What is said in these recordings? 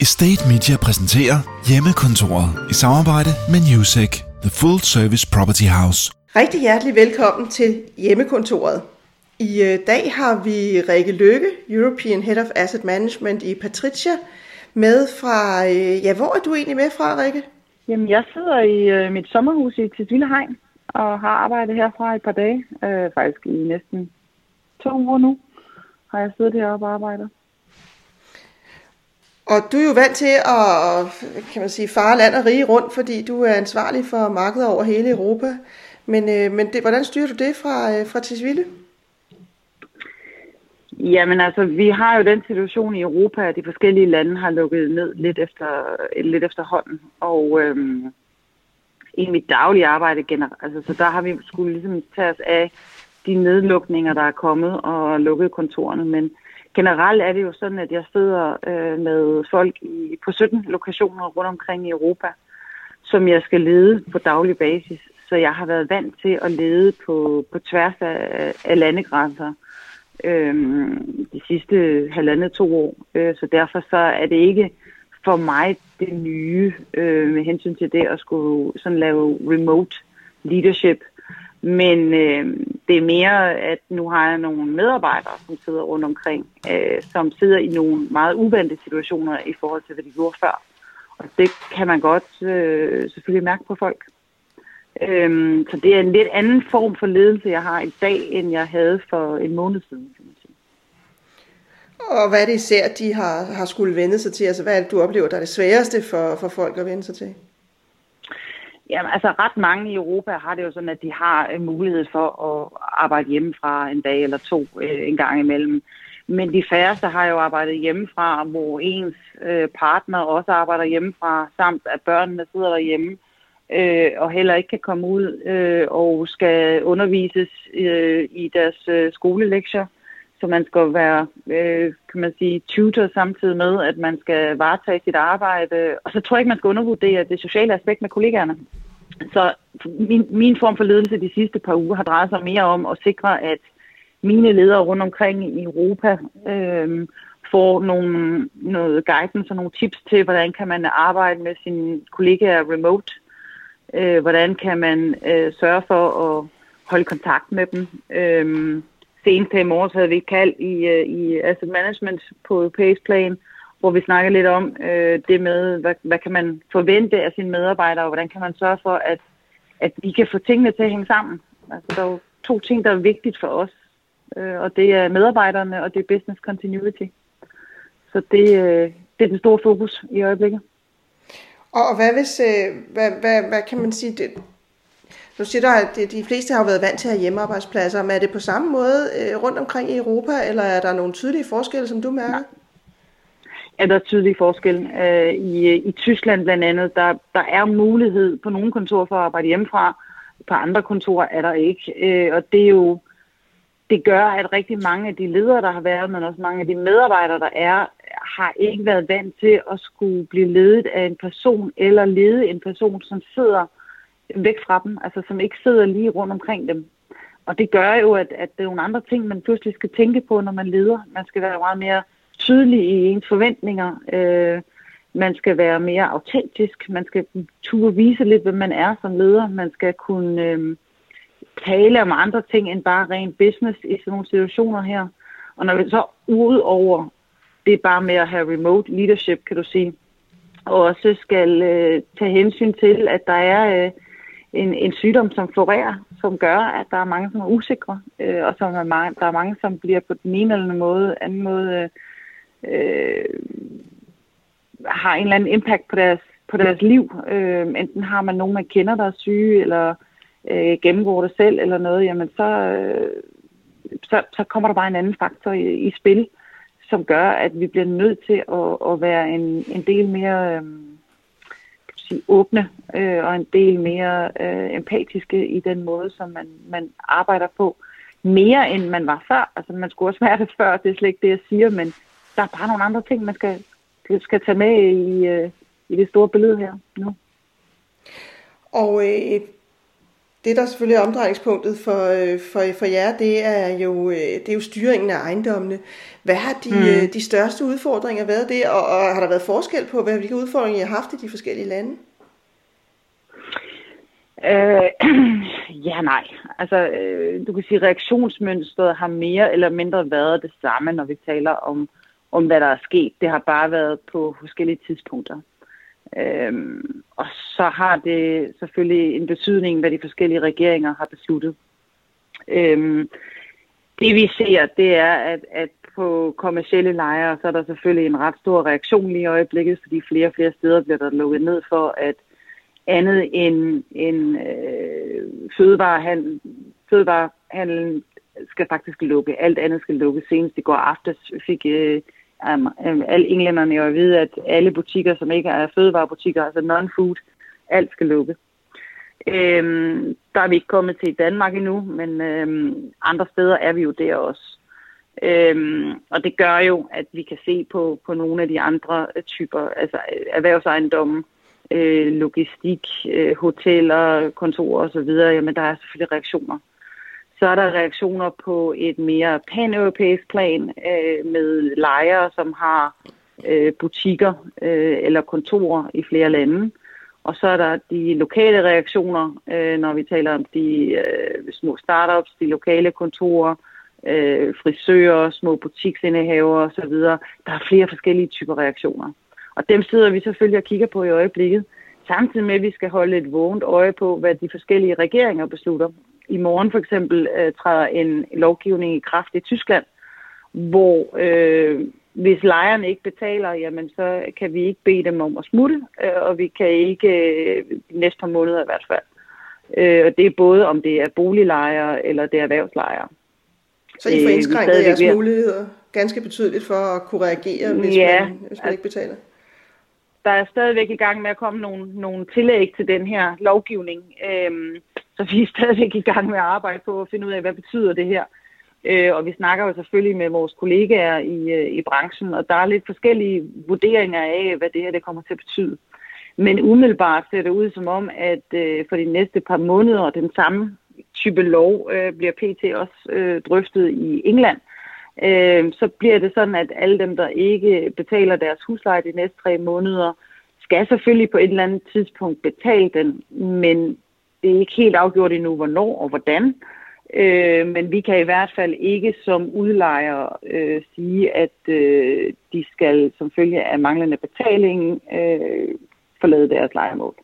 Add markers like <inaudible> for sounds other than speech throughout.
Estate Media præsenterer Hjemmekontoret i samarbejde med Newsec, The Full Service Property House. Rigtig hjertelig velkommen til Hjemmekontoret. I øh, dag har vi Rikke Lykke, European Head of Asset Management i Patricia, med fra, øh, ja, hvor er du egentlig med fra, Rikke? Jamen, jeg sidder i øh, mit sommerhus i Tisvildehegn og har arbejdet herfra et par dage. Øh, faktisk i næsten to uger nu har jeg siddet heroppe og arbejdet. Og du er jo vant til at, kan man sige, fare land og rige rundt, fordi du er ansvarlig for markedet over hele Europa. Men, øh, men det, hvordan styrer du det fra, øh, fra Tisvilde? Jamen altså, vi har jo den situation i Europa, at de forskellige lande har lukket ned lidt efter, lidt efter hånden. Og øhm, i mit daglige arbejde generelt, altså, så der har vi skulle ligesom tage os af de nedlukninger, der er kommet og lukket kontorerne. Men generelt er det jo sådan, at jeg sidder øh, med folk i, på 17 lokationer rundt omkring i Europa, som jeg skal lede på daglig basis. Så jeg har været vant til at lede på, på tværs af, af landegrænser øh, de sidste halvandet to år. Øh, så derfor så er det ikke for mig det nye øh, med hensyn til det at skulle sådan lave remote leadership. Men øh, det er mere, at nu har jeg nogle medarbejdere, som sidder rundt omkring, øh, som sidder i nogle meget uvante situationer i forhold til, hvad de gjorde før. Og det kan man godt øh, selvfølgelig mærke på folk. Øhm, så det er en lidt anden form for ledelse, jeg har i dag, end jeg havde for en måned siden, kan man sige. Og hvad er det især, de har, har skulle vende sig til? Altså, hvad er det, du oplever, der er det sværeste for, for folk at vende sig til? Jamen, altså ret mange i Europa har det jo sådan, at de har øh, mulighed for at arbejde hjemmefra en dag eller to øh, en gang imellem. Men de færreste har jo arbejdet hjemmefra, hvor ens øh, partner også arbejder hjemmefra, samt at børnene sidder derhjemme øh, og heller ikke kan komme ud øh, og skal undervises øh, i deres øh, skolelektier. Så man skal være, øh, kan man sige, tutor samtidig med, at man skal varetage sit arbejde. Og så tror jeg ikke, man skal undervurdere det sociale aspekt med kollegaerne. Så min, min form for ledelse de sidste par uger har drejet sig mere om at sikre, at mine ledere rundt omkring i Europa øh, får nogle, noget guidance og nogle tips til, hvordan kan man arbejde med sine kollegaer remote Øh, hvordan kan man øh, sørge for at holde kontakt med dem? Øh, senest her i morges havde vi et kald i, øh, i asset management på europæisk plan, hvor vi snakker lidt om øh, det med, hvad, hvad kan man forvente af sine medarbejdere, og hvordan kan man sørge for, at, at vi kan få tingene til at hænge sammen. Altså, der er jo to ting, der er vigtigt for os, øh, og det er medarbejderne, og det er business continuity. Så det, øh, det er den store fokus i øjeblikket. Og hvad hvis, øh, hvad, hvad, hvad kan man sige, det, nu siger du, at de fleste har været vant til at have hjemmearbejdspladser, men er det på samme måde øh, rundt omkring i Europa, eller er der nogle tydelige forskelle, som du mærker? Ja, der er tydelige forskelle. Øh, I, I Tyskland blandt andet, der, der er mulighed på nogle kontorer for at arbejde hjemmefra, på andre kontorer er der ikke. Øh, og det er jo, det gør, at rigtig mange af de ledere, der har været, men også mange af de medarbejdere, der er, har ikke været vant til at skulle blive ledet af en person, eller lede en person, som sidder væk fra dem, altså som ikke sidder lige rundt omkring dem. Og det gør jo, at, at det er nogle andre ting, man pludselig skal tænke på, når man leder. Man skal være meget mere tydelig i ens forventninger. Øh, man skal være mere autentisk. Man skal turde vise lidt, hvem man er som leder. Man skal kunne øh, tale om andre ting end bare ren business i sådan nogle situationer her. Og når vi så ud over det er bare med at have remote leadership, kan du sige. Og også skal øh, tage hensyn til, at der er øh, en, en sygdom, som florerer, som gør, at der er mange, som er usikre, øh, og som er mange, der er mange, som bliver på den ene eller anden måde, anden måde øh, øh, har en eller anden impact på deres, på deres liv. Øh, enten har man nogen, man kender, der er syge, eller øh, gennemgår det selv, eller noget, jamen så, øh, så, så kommer der bare en anden faktor i, i spil som gør, at vi bliver nødt til at, at være en, en del mere øh, sige, åbne øh, og en del mere øh, empatiske i den måde, som man, man arbejder på. Mere end man var før. Altså man skulle også være det før, det er slet ikke det, jeg siger, men der er bare nogle andre ting, man skal, skal tage med i, øh, i det store billede her nu. Og øh, det, der selvfølgelig er omdrejningspunktet for, øh, for, for jer, det er, jo, øh, det er jo styringen af ejendommene. Hvad har de, mm. de største udfordringer været det, og, og har der været forskel på, hvad, hvilke udfordringer I har haft i de forskellige lande? Øh, <clears throat> ja, nej. Altså, øh, du kan sige, at reaktionsmønstret har mere eller mindre været det samme, når vi taler om, om hvad der er sket. Det har bare været på forskellige tidspunkter. Øhm, og så har det selvfølgelig en betydning, hvad de forskellige regeringer har besluttet. Øhm, det vi ser, det er, at, at på kommersielle lejre, så er der selvfølgelig en ret stor reaktion lige i øjeblikket, fordi flere og flere steder bliver der lukket ned for, at andet end, end øh, fødevarehandel, fødevarehandlen skal faktisk lukke. Alt andet skal lukke. Senest i går aftes fik øh, Øhm, alle englænderne jo at vide, at alle butikker, som ikke er fødevarebutikker, altså non-food, alt skal lukke. Øhm, der er vi ikke kommet til i Danmark endnu, men øhm, andre steder er vi jo der også. Øhm, og det gør jo, at vi kan se på, på nogle af de andre typer, altså øh, erhvervsejendomme, øh, logistik, øh, hoteller, kontorer osv., jamen der er selvfølgelig reaktioner. Så er der reaktioner på et mere pan-europæisk plan øh, med lejere, som har øh, butikker øh, eller kontorer i flere lande. Og så er der de lokale reaktioner, øh, når vi taler om de øh, små startups, de lokale kontorer, øh, frisører, små butiksindehaver osv. Der er flere forskellige typer reaktioner. Og dem sidder vi selvfølgelig og kigger på i øjeblikket, samtidig med, at vi skal holde et vågent øje på, hvad de forskellige regeringer beslutter. I morgen for eksempel øh, træder en lovgivning i kraft i Tyskland, hvor øh, hvis lejerne ikke betaler, jamen så kan vi ikke bede dem om at smutte, øh, og vi kan ikke øh, næste par måneder i hvert fald. Øh, og det er både om det er boliglejere eller det er erhvervslejere. Så I får øh, indskrænket jeres muligheder ganske betydeligt for at kunne reagere, hvis, ja, man, hvis man ikke betaler? der er stadigvæk i gang med at komme nogle, nogle tillæg til den her lovgivning. Øhm, så vi er stadigvæk i gang med at arbejde på at finde ud af, hvad betyder det her. Øh, og vi snakker jo selvfølgelig med vores kollegaer i, øh, i branchen, og der er lidt forskellige vurderinger af, hvad det her det kommer til at betyde. Men umiddelbart ser det ud som om, at øh, for de næste par måneder, den samme type lov øh, bliver PT også øh, drøftet i England øh, så bliver det sådan, at alle dem, der ikke betaler deres husleje de næste tre måneder, skal selvfølgelig på et eller andet tidspunkt betale den, men det er ikke helt afgjort endnu, hvornår og hvordan. Øh, men vi kan i hvert fald ikke som udlejer øh, sige, at øh, de skal som følge af manglende betaling øh, forlade deres lejemål.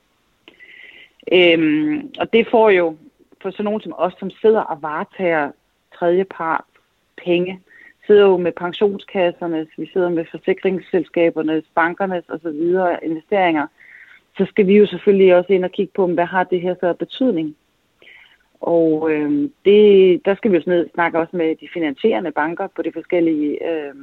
Øh, og det får jo for sådan nogen som os, som sidder og varetager tredjepart penge, sidder jo med pensionskassernes, vi sidder med forsikringsselskabernes, bankernes osv. investeringer, så skal vi jo selvfølgelig også ind og kigge på, hvad har det her så betydning. Og øh, det, der skal vi jo ned, snakke også med de finansierende banker på de forskellige øh,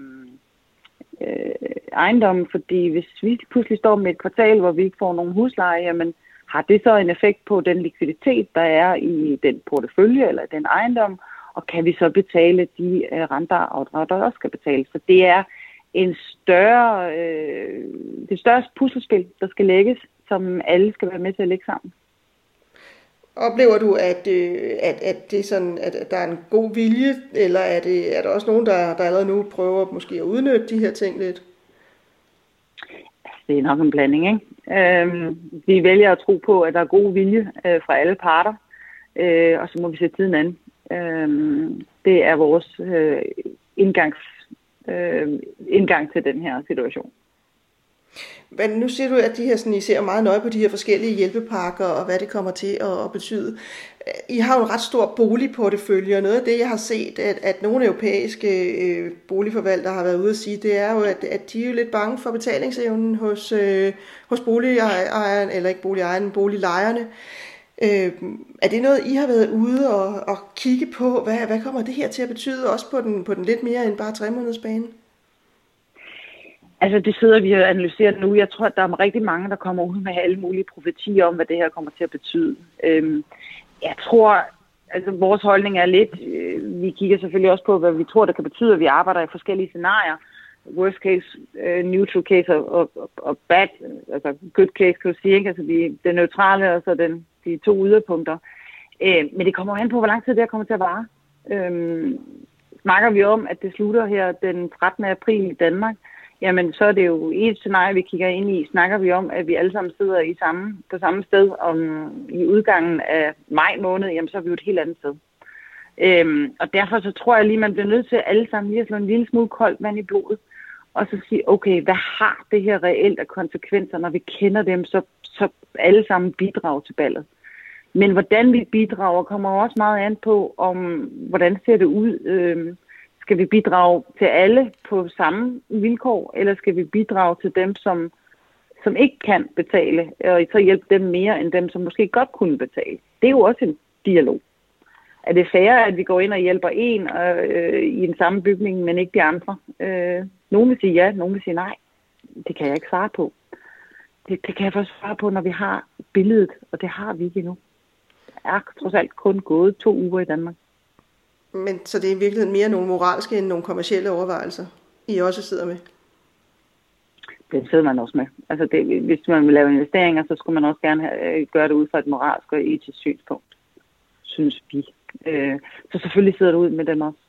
øh, ejendomme, fordi hvis vi pludselig står med et kvartal, hvor vi ikke får nogen husleje, jamen har det så en effekt på den likviditet, der er i den portefølje eller den ejendom, og kan vi så betale de øh, renter og afdrag, der også skal betales. Så det er en større, øh, det største puslespil, der skal lægges, som alle skal være med til at lægge sammen. Oplever du, at, øh, at, at, det er sådan, at der er en god vilje, eller er, det, er der også nogen, der, der allerede nu prøver måske at udnytte de her ting lidt? Det er nok en blanding, ikke? Øhm, vi vælger at tro på, at der er god vilje øh, fra alle parter, øh, og så må vi se tiden an. Øhm, det er vores øh, indgangs, øh, indgang til den her situation. Men nu siger du, at de her, sådan, I ser meget nøje på de her forskellige hjælpepakker, og hvad det kommer til at, at betyde. I har jo en ret stor boligportefølje, og noget af det, jeg har set, at, at nogle europæiske øh, boligforvaltere har været ude at sige, det er jo, at, at de er jo lidt bange for betalingsevnen hos, øh, hos boligejeren, eller ikke boligejeren, boliglejerne. Øh, er det noget, I har været ude og, og kigge på? Hvad, hvad kommer det her til at betyde, også på den, på den lidt mere end bare tre måneders bane? Altså, det sidder vi og analyserer nu. Jeg tror, at der er rigtig mange, der kommer ud med alle mulige profetier om, hvad det her kommer til at betyde. Øhm, jeg tror, altså vores holdning er lidt, øh, vi kigger selvfølgelig også på, hvad vi tror, det kan betyde, at vi arbejder i forskellige scenarier. Worst case, øh, neutral case og, og, og bad, altså good case, kan du sige, ikke? Altså vi, det neutrale og så den de to yderpunkter. Øh, men det kommer an på, hvor lang tid det her kommer til at vare. Øh, snakker vi om, at det slutter her den 13. april i Danmark, jamen så er det jo et scenarie, vi kigger ind i. Snakker vi om, at vi alle sammen sidder i samme, på samme sted om, i udgangen af maj måned, jamen så er vi jo et helt andet sted. Øhm, og derfor så tror jeg lige, man bliver nødt til alle sammen lige at slå en lille smule koldt vand i blodet, og så sige, okay, hvad har det her reelt af konsekvenser, når vi kender dem, så, så alle sammen bidrager til ballet. Men hvordan vi bidrager, kommer også meget an på, om hvordan ser det ud. Øhm, skal vi bidrage til alle på samme vilkår, eller skal vi bidrage til dem, som, som ikke kan betale, og så hjælpe dem mere end dem, som måske godt kunne betale? Det er jo også en dialog. Er det færre, at vi går ind og hjælper en øh, i en samme bygning, men ikke de andre? Øh, nogen vil sige ja, nogen vil sige nej. Det kan jeg ikke svare på. Det, det kan jeg først svare på, når vi har billedet, og det har vi ikke endnu. Der er trods alt kun gået to uger i Danmark. Men så det er i virkeligheden mere nogle moralske end nogle kommersielle overvejelser, I også sidder med? Det sidder man også med. Altså det, hvis man vil lave investeringer, så skulle man også gerne have, gøre det ud fra et moralsk og etisk synspunkt, synes vi. Øh, så selvfølgelig sidder du ud med dem også.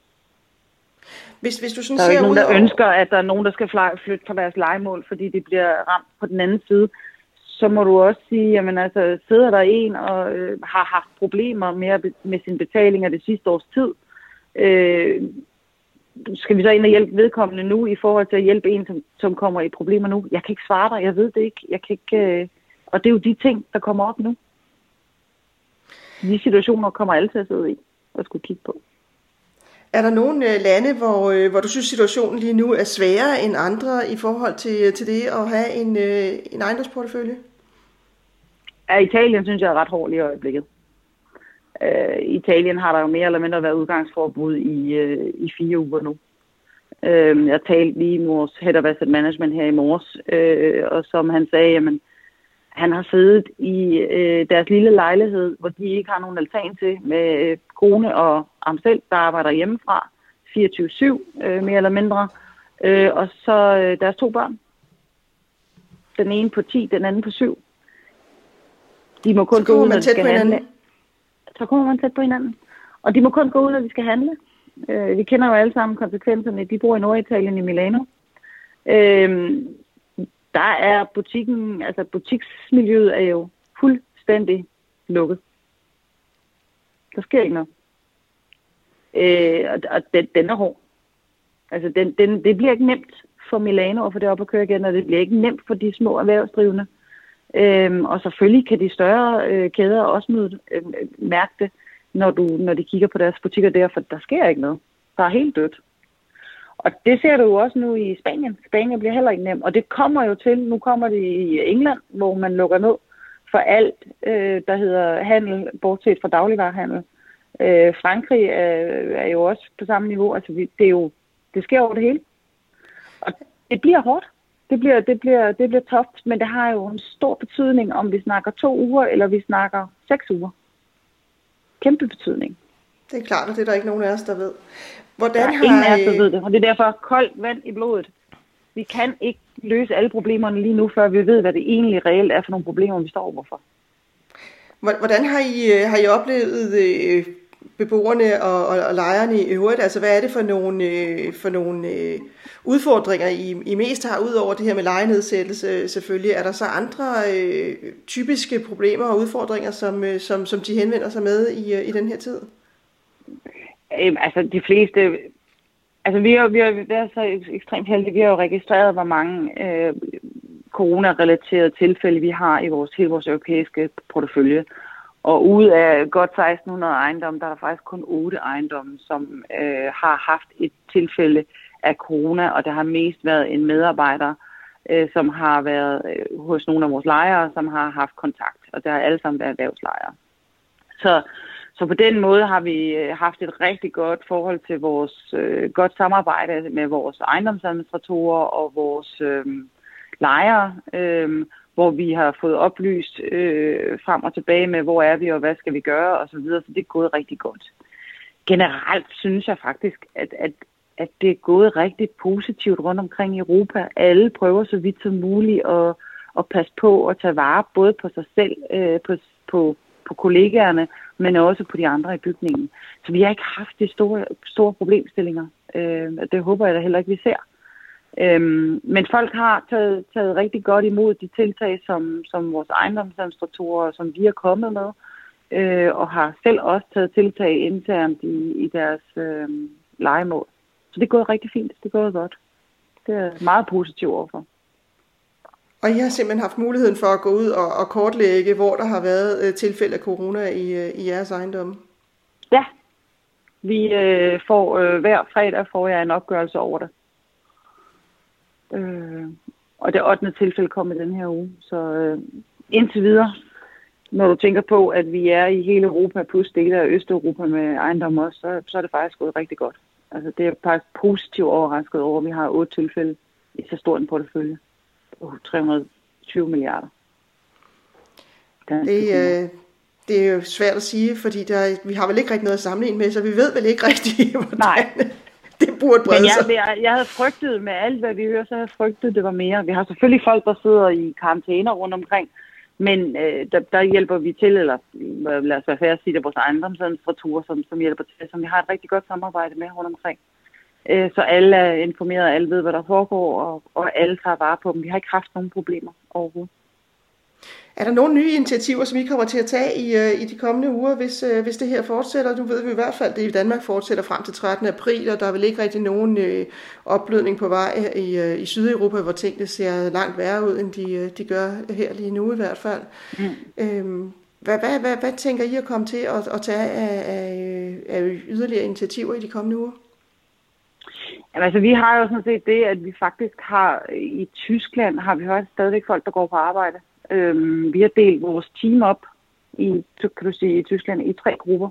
Hvis, hvis du sådan der er jo ikke nogen, der over... ønsker, at der er nogen, der skal flytte fra deres legemål, fordi de bliver ramt på den anden side. Så må du også sige, jamen altså, sidder der en og øh, har haft problemer med, med sin betaling af det sidste års tid, øh, skal vi så ind og hjælpe vedkommende nu i forhold til at hjælpe en, som, som kommer i problemer nu? Jeg kan ikke svare dig, jeg ved det ikke. Jeg kan ikke øh, og det er jo de ting, der kommer op nu. De situationer kommer alle til at sidde i og skulle kigge på. Er der nogle øh, lande, hvor, øh, hvor du synes, situationen lige nu er sværere end andre i forhold til, til det at have en, øh, en ejendomsportefølje? Ja, Italien synes jeg er ret hård i øjeblikket. Uh, Italien har der jo mere eller mindre været udgangsforbud i, uh, i fire uger nu. Uh, jeg talte lige med vores Head of Asset Management her i morges, uh, og som han sagde, jamen, han har siddet i øh, deres lille lejlighed, hvor de ikke har nogen altan til, med øh, kone og ham selv, der arbejder hjemmefra, 24-7 øh, mere eller mindre, øh, og så øh, deres to børn. Den ene på 10, den anden på 7. De må kun gå ud, de skal handle. Så kommer man tæt på hinanden. Og de må kun gå ud, når de skal handle. Øh, vi kender jo alle sammen konsekvenserne. De bor i Norditalien i Milano. Øh, der er butikken, altså butiksmiljøet er jo fuldstændig lukket. Der sker ikke noget. Øh, og og den, den er hård. Altså, den, den, det bliver ikke nemt for Milano at få det op at køre igen, og det bliver ikke nemt for de små erhvervsdrivende. Øhm, og selvfølgelig kan de større øh, kæder også møde, øh, mærke det, når, du, når de kigger på deres butikker der, for der sker ikke noget. Der er helt dødt. Og det ser du jo også nu i Spanien. Spanien bliver heller ikke nemt. Og det kommer jo til, nu kommer det i England, hvor man lukker ned for alt, øh, der hedder handel, bortset fra dagligvarerhandel. Øh, Frankrig er, er jo også på samme niveau. Altså, vi, det, er jo, det sker over det hele. Og det bliver hårdt. Det bliver, det, bliver, det bliver toft, men det har jo en stor betydning, om vi snakker to uger, eller vi snakker seks uger. Kæmpe betydning. Det er klart, og det er der ikke nogen af os, der ved. Hvordan der er har... ingen af os, der ved det, og det er derfor koldt vand i blodet. Vi kan ikke løse alle problemerne lige nu, før vi ved, hvad det egentlig reelt er for nogle problemer, vi står overfor. Hvordan har I, øh, har I oplevet øh, beboerne og, og, og lejerne i øvrigt? Altså, hvad er det for nogle, øh, for nogle øh, udfordringer, I, I mest har, ud over det her med lejenedsættelse selvfølgelig? Er der så andre øh, typiske problemer og udfordringer, som, øh, som, som de henvender sig med i, øh, i den her tid? Øhm, altså de fleste, altså vi har, vi har været så ekstremt heldige, vi har jo registreret, hvor mange øh, corona-relaterede tilfælde vi har i vores, hele vores europæiske portefølje. Og ud af godt 1600 ejendomme, der er der faktisk kun 8 ejendomme, som øh, har haft et tilfælde af corona, og der har mest været en medarbejder, øh, som har været øh, hos nogle af vores lejere, som har haft kontakt, og der har alle sammen været erhvervslejere. Så så på den måde har vi øh, haft et rigtig godt forhold til vores øh, godt samarbejde med vores ejendomsadministratorer og vores øh, lejere, øh, hvor vi har fået oplyst øh, frem og tilbage med, hvor er vi og hvad skal vi gøre osv., så, videre. så det er gået rigtig godt. Generelt synes jeg faktisk, at, at, at det er gået rigtig positivt rundt omkring i Europa. Alle prøver så vidt som muligt at, at passe på og tage vare både på sig selv, øh, på, på på kollegaerne, men også på de andre i bygningen. Så vi har ikke haft de store, store problemstillinger. Øh, det håber jeg da heller ikke, vi ser. Øhm, men folk har taget, taget rigtig godt imod de tiltag, som, som vores ejendomsadministratorer, som vi er kommet med, øh, og har selv også taget tiltag internt i, i deres øh, legemål. Så det er gået rigtig fint. Det er gået godt. Det er meget positivt overfor. Og I har simpelthen haft muligheden for at gå ud og, og kortlægge, hvor der har været øh, tilfælde af corona i, øh, i jeres ejendomme? Ja. Vi øh, får øh, hver fredag får jeg en opgørelse over det. Øh, og det 8. tilfælde kom i den her uge. Så øh, indtil videre, når du tænker på, at vi er i hele Europa plus dele af Østeuropa med ejendom også, så, så er det faktisk gået rigtig godt. Altså det er faktisk positivt overrasket over, at vi har otte tilfælde i så stor en portefølje på 320 milliarder. Det, øh, det er jo svært at sige, fordi der, vi har vel ikke rigtig noget at sammenligne med, så vi ved vel ikke rigtigt, <laughs> hvordan Nej. <laughs> det burde brede Men jeg, jeg, jeg havde frygtet med alt, hvad vi hører, så havde jeg frygtet, det var mere. Vi har selvfølgelig folk, der sidder i karantæner rundt omkring, men øh, der, der hjælper vi til, eller lad os være færdig at sige det, vores ejendomsadministratorer, som, som hjælper til, som vi har et rigtig godt samarbejde med rundt omkring. Øh, så alle er informeret, alle ved, hvad der foregår, og, og alle tager vare på dem. Vi har ikke haft nogen problemer overhovedet. Er der nogle nye initiativer, som I kommer til at tage i, uh, i de kommende uger, hvis, uh, hvis det her fortsætter? Nu ved vi i hvert fald, at det i Danmark fortsætter frem til 13. april, og der er vel ikke rigtig nogen uh, opblødning på vej i, i Sydeuropa, hvor tingene ser langt værre ud, end de, de gør her lige nu i hvert fald. Mm. Øhm, hvad, hvad, hvad, hvad tænker I at komme til at, at tage af, af, af yderligere initiativer i de kommende uger? Jamen, altså, vi har jo sådan set det, at vi faktisk har i Tyskland, har vi hørt stadigvæk folk, der går på arbejde. Øhm, vi har delt vores team op i, kan du sige, i Tyskland i tre grupper.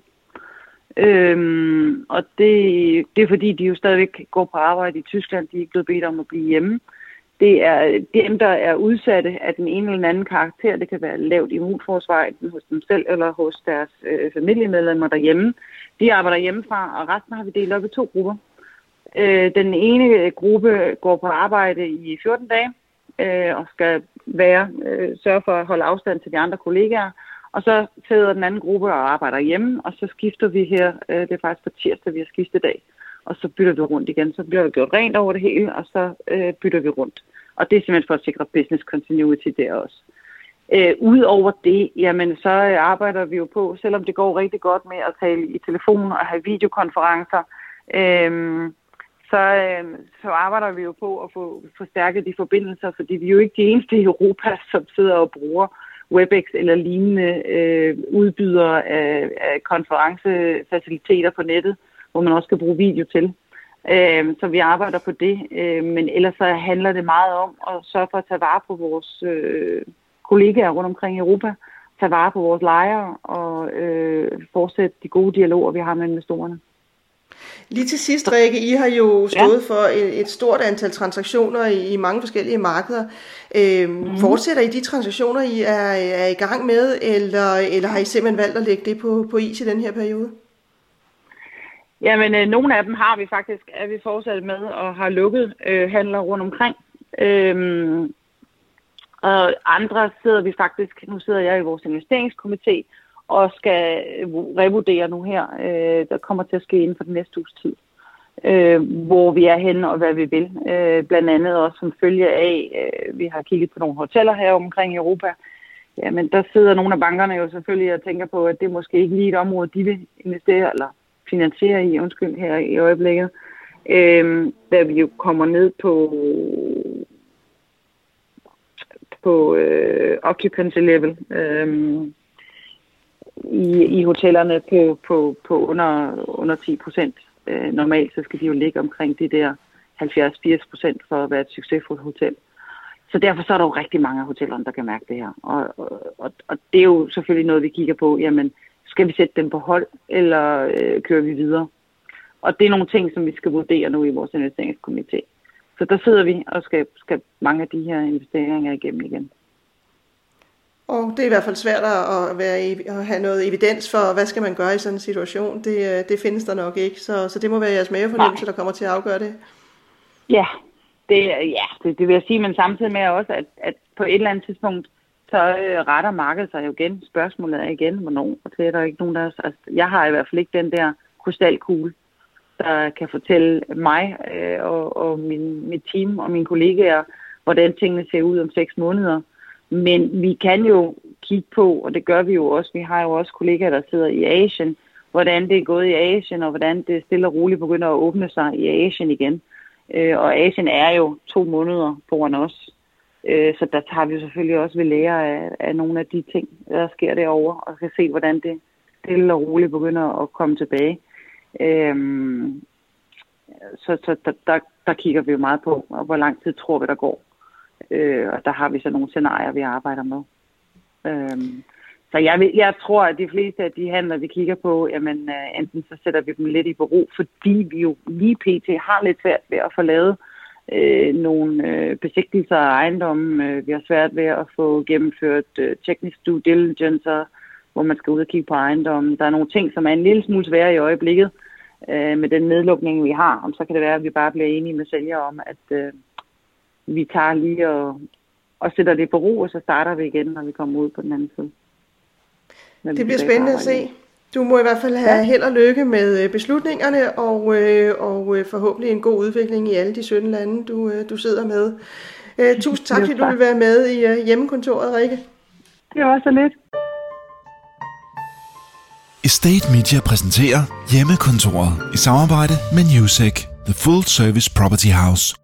Øhm, og det, det er fordi, de jo stadigvæk går på arbejde i Tyskland. De er ikke blevet bedt om at blive hjemme. Det er dem, der er udsatte af den ene eller den anden karakter. Det kan være lavt immunforsvar enten hos dem selv eller hos deres øh, familiemedlemmer derhjemme. De arbejder hjemmefra, og resten har vi delt op i to grupper. Øh, den ene gruppe går på arbejde i 14 dage øh, og skal være, øh, sørge for at holde afstand til de andre kollegaer. Og så sidder den anden gruppe og arbejder hjemme, og så skifter vi her, øh, det er faktisk på tirsdag, vi har skiftet dag, og så bytter vi rundt igen. Så bliver der gjort rent over det hele, og så øh, bytter vi rundt. Og det er simpelthen for at sikre business continuity der også. Øh, Udover det, jamen så øh, arbejder vi jo på, selvom det går rigtig godt med at tale i telefon og have videokonferencer, øh, så, øh, så arbejder vi jo på at få forstærket de forbindelser, fordi vi er jo ikke de eneste i Europa, som sidder og bruger WebEx eller lignende øh, udbydere af, af konferencefaciliteter på nettet, hvor man også kan bruge video til. Øh, så vi arbejder på det, øh, men ellers så handler det meget om at sørge for at tage vare på vores øh, kollegaer rundt omkring i Europa, tage vare på vores lejere og øh, fortsætte de gode dialoger, vi har med investorerne. Lige til sidst, Rikke, I har jo stået ja. for et, et stort antal transaktioner i, i mange forskellige markeder. Øhm, mm. Fortsætter I de transaktioner, I er, er i gang med, eller, eller har I simpelthen valgt at lægge det på, på is i den her periode? Jamen, øh, nogle af dem har vi faktisk, er vi fortsat med og har lukket øh, handler rundt omkring. Øhm, og andre sidder vi faktisk, nu sidder jeg i vores investeringskomité, og skal revurdere nu her, øh, der kommer til at ske inden for den næste uges tid. Øh, hvor vi er henne og hvad vi vil. Øh, blandt andet også som følge af, øh, vi har kigget på nogle hoteller her omkring i Europa. Jamen, der sidder nogle af bankerne jo selvfølgelig og tænker på, at det er måske ikke lige et område, de vil investere eller finansiere i, undskyld, her i øjeblikket. Øh, da vi jo kommer ned på på øh, occupancy level. Øh, i, i hotellerne på, på, på under, under 10 procent. Øh, normalt så skal de jo ligge omkring det der 70-80 procent for at være et succesfuldt hotel. Så derfor så er der jo rigtig mange af hotellerne, der kan mærke det her. Og, og, og det er jo selvfølgelig noget, vi kigger på. Jamen, skal vi sætte dem på hold, eller øh, kører vi videre? Og det er nogle ting, som vi skal vurdere nu i vores investeringskomité. Så der sidder vi og skal, skal mange af de her investeringer igennem igen. Og det er i hvert fald svært at, være, at have noget evidens for, hvad skal man gøre i sådan en situation. Det, øh, det findes der nok ikke, så, så det må være jeres mavefornemmelse, der kommer til at afgøre det. Ja, det, ja det, det vil jeg sige, men samtidig med også, at, at på et eller andet tidspunkt, så øh, retter markedet sig jo igen. Spørgsmålet er igen, hvornår, og det er der ikke nogen, der... Altså, jeg har i hvert fald ikke den der krystalkugle, der kan fortælle mig øh, og, og min, mit team og mine kollegaer, hvordan tingene ser ud om seks måneder. Men vi kan jo kigge på, og det gør vi jo også, vi har jo også kollegaer, der sidder i Asien, hvordan det er gået i Asien, og hvordan det stille og roligt begynder at åbne sig i Asien igen. Øh, og Asien er jo to måneder foran os. Øh, så der tager vi selvfølgelig også ved lære af, af nogle af de ting, der sker derovre, og kan se, hvordan det stille og roligt begynder at komme tilbage. Øh, så så der, der, der kigger vi jo meget på, og hvor lang tid tror vi, der går. Øh, og der har vi så nogle scenarier, vi arbejder med. Øhm, så jeg, vil, jeg tror, at de fleste af de handler, vi kigger på, jamen øh, enten så sætter vi dem lidt i bero, fordi vi jo lige pt. har lidt svært ved at få lavet øh, nogle øh, besigtelser af ejendommen. Øh, vi har svært ved at få gennemført øh, teknisk due diligence, hvor man skal ud og kigge på ejendommen. Der er nogle ting, som er en lille smule svære i øjeblikket øh, med den nedlukning, vi har. Og så kan det være, at vi bare bliver enige med sælger om, at øh, vi tager lige og, og sætter det på ro, og så starter vi igen, når vi kommer ud på den anden side. Det bliver spændende at se. Du må i hvert fald have ja. held og lykke med øh, beslutningerne, og, øh, og øh, forhåbentlig en god udvikling i alle de 17 lande, du, du sidder med. <laughs> Tusind tak, fordi du vil være med i hjemmekontoret, Rikke. Det var så lidt. Estate Media præsenterer Hjemmekontoret i samarbejde med Newsec, The Full Service Property House.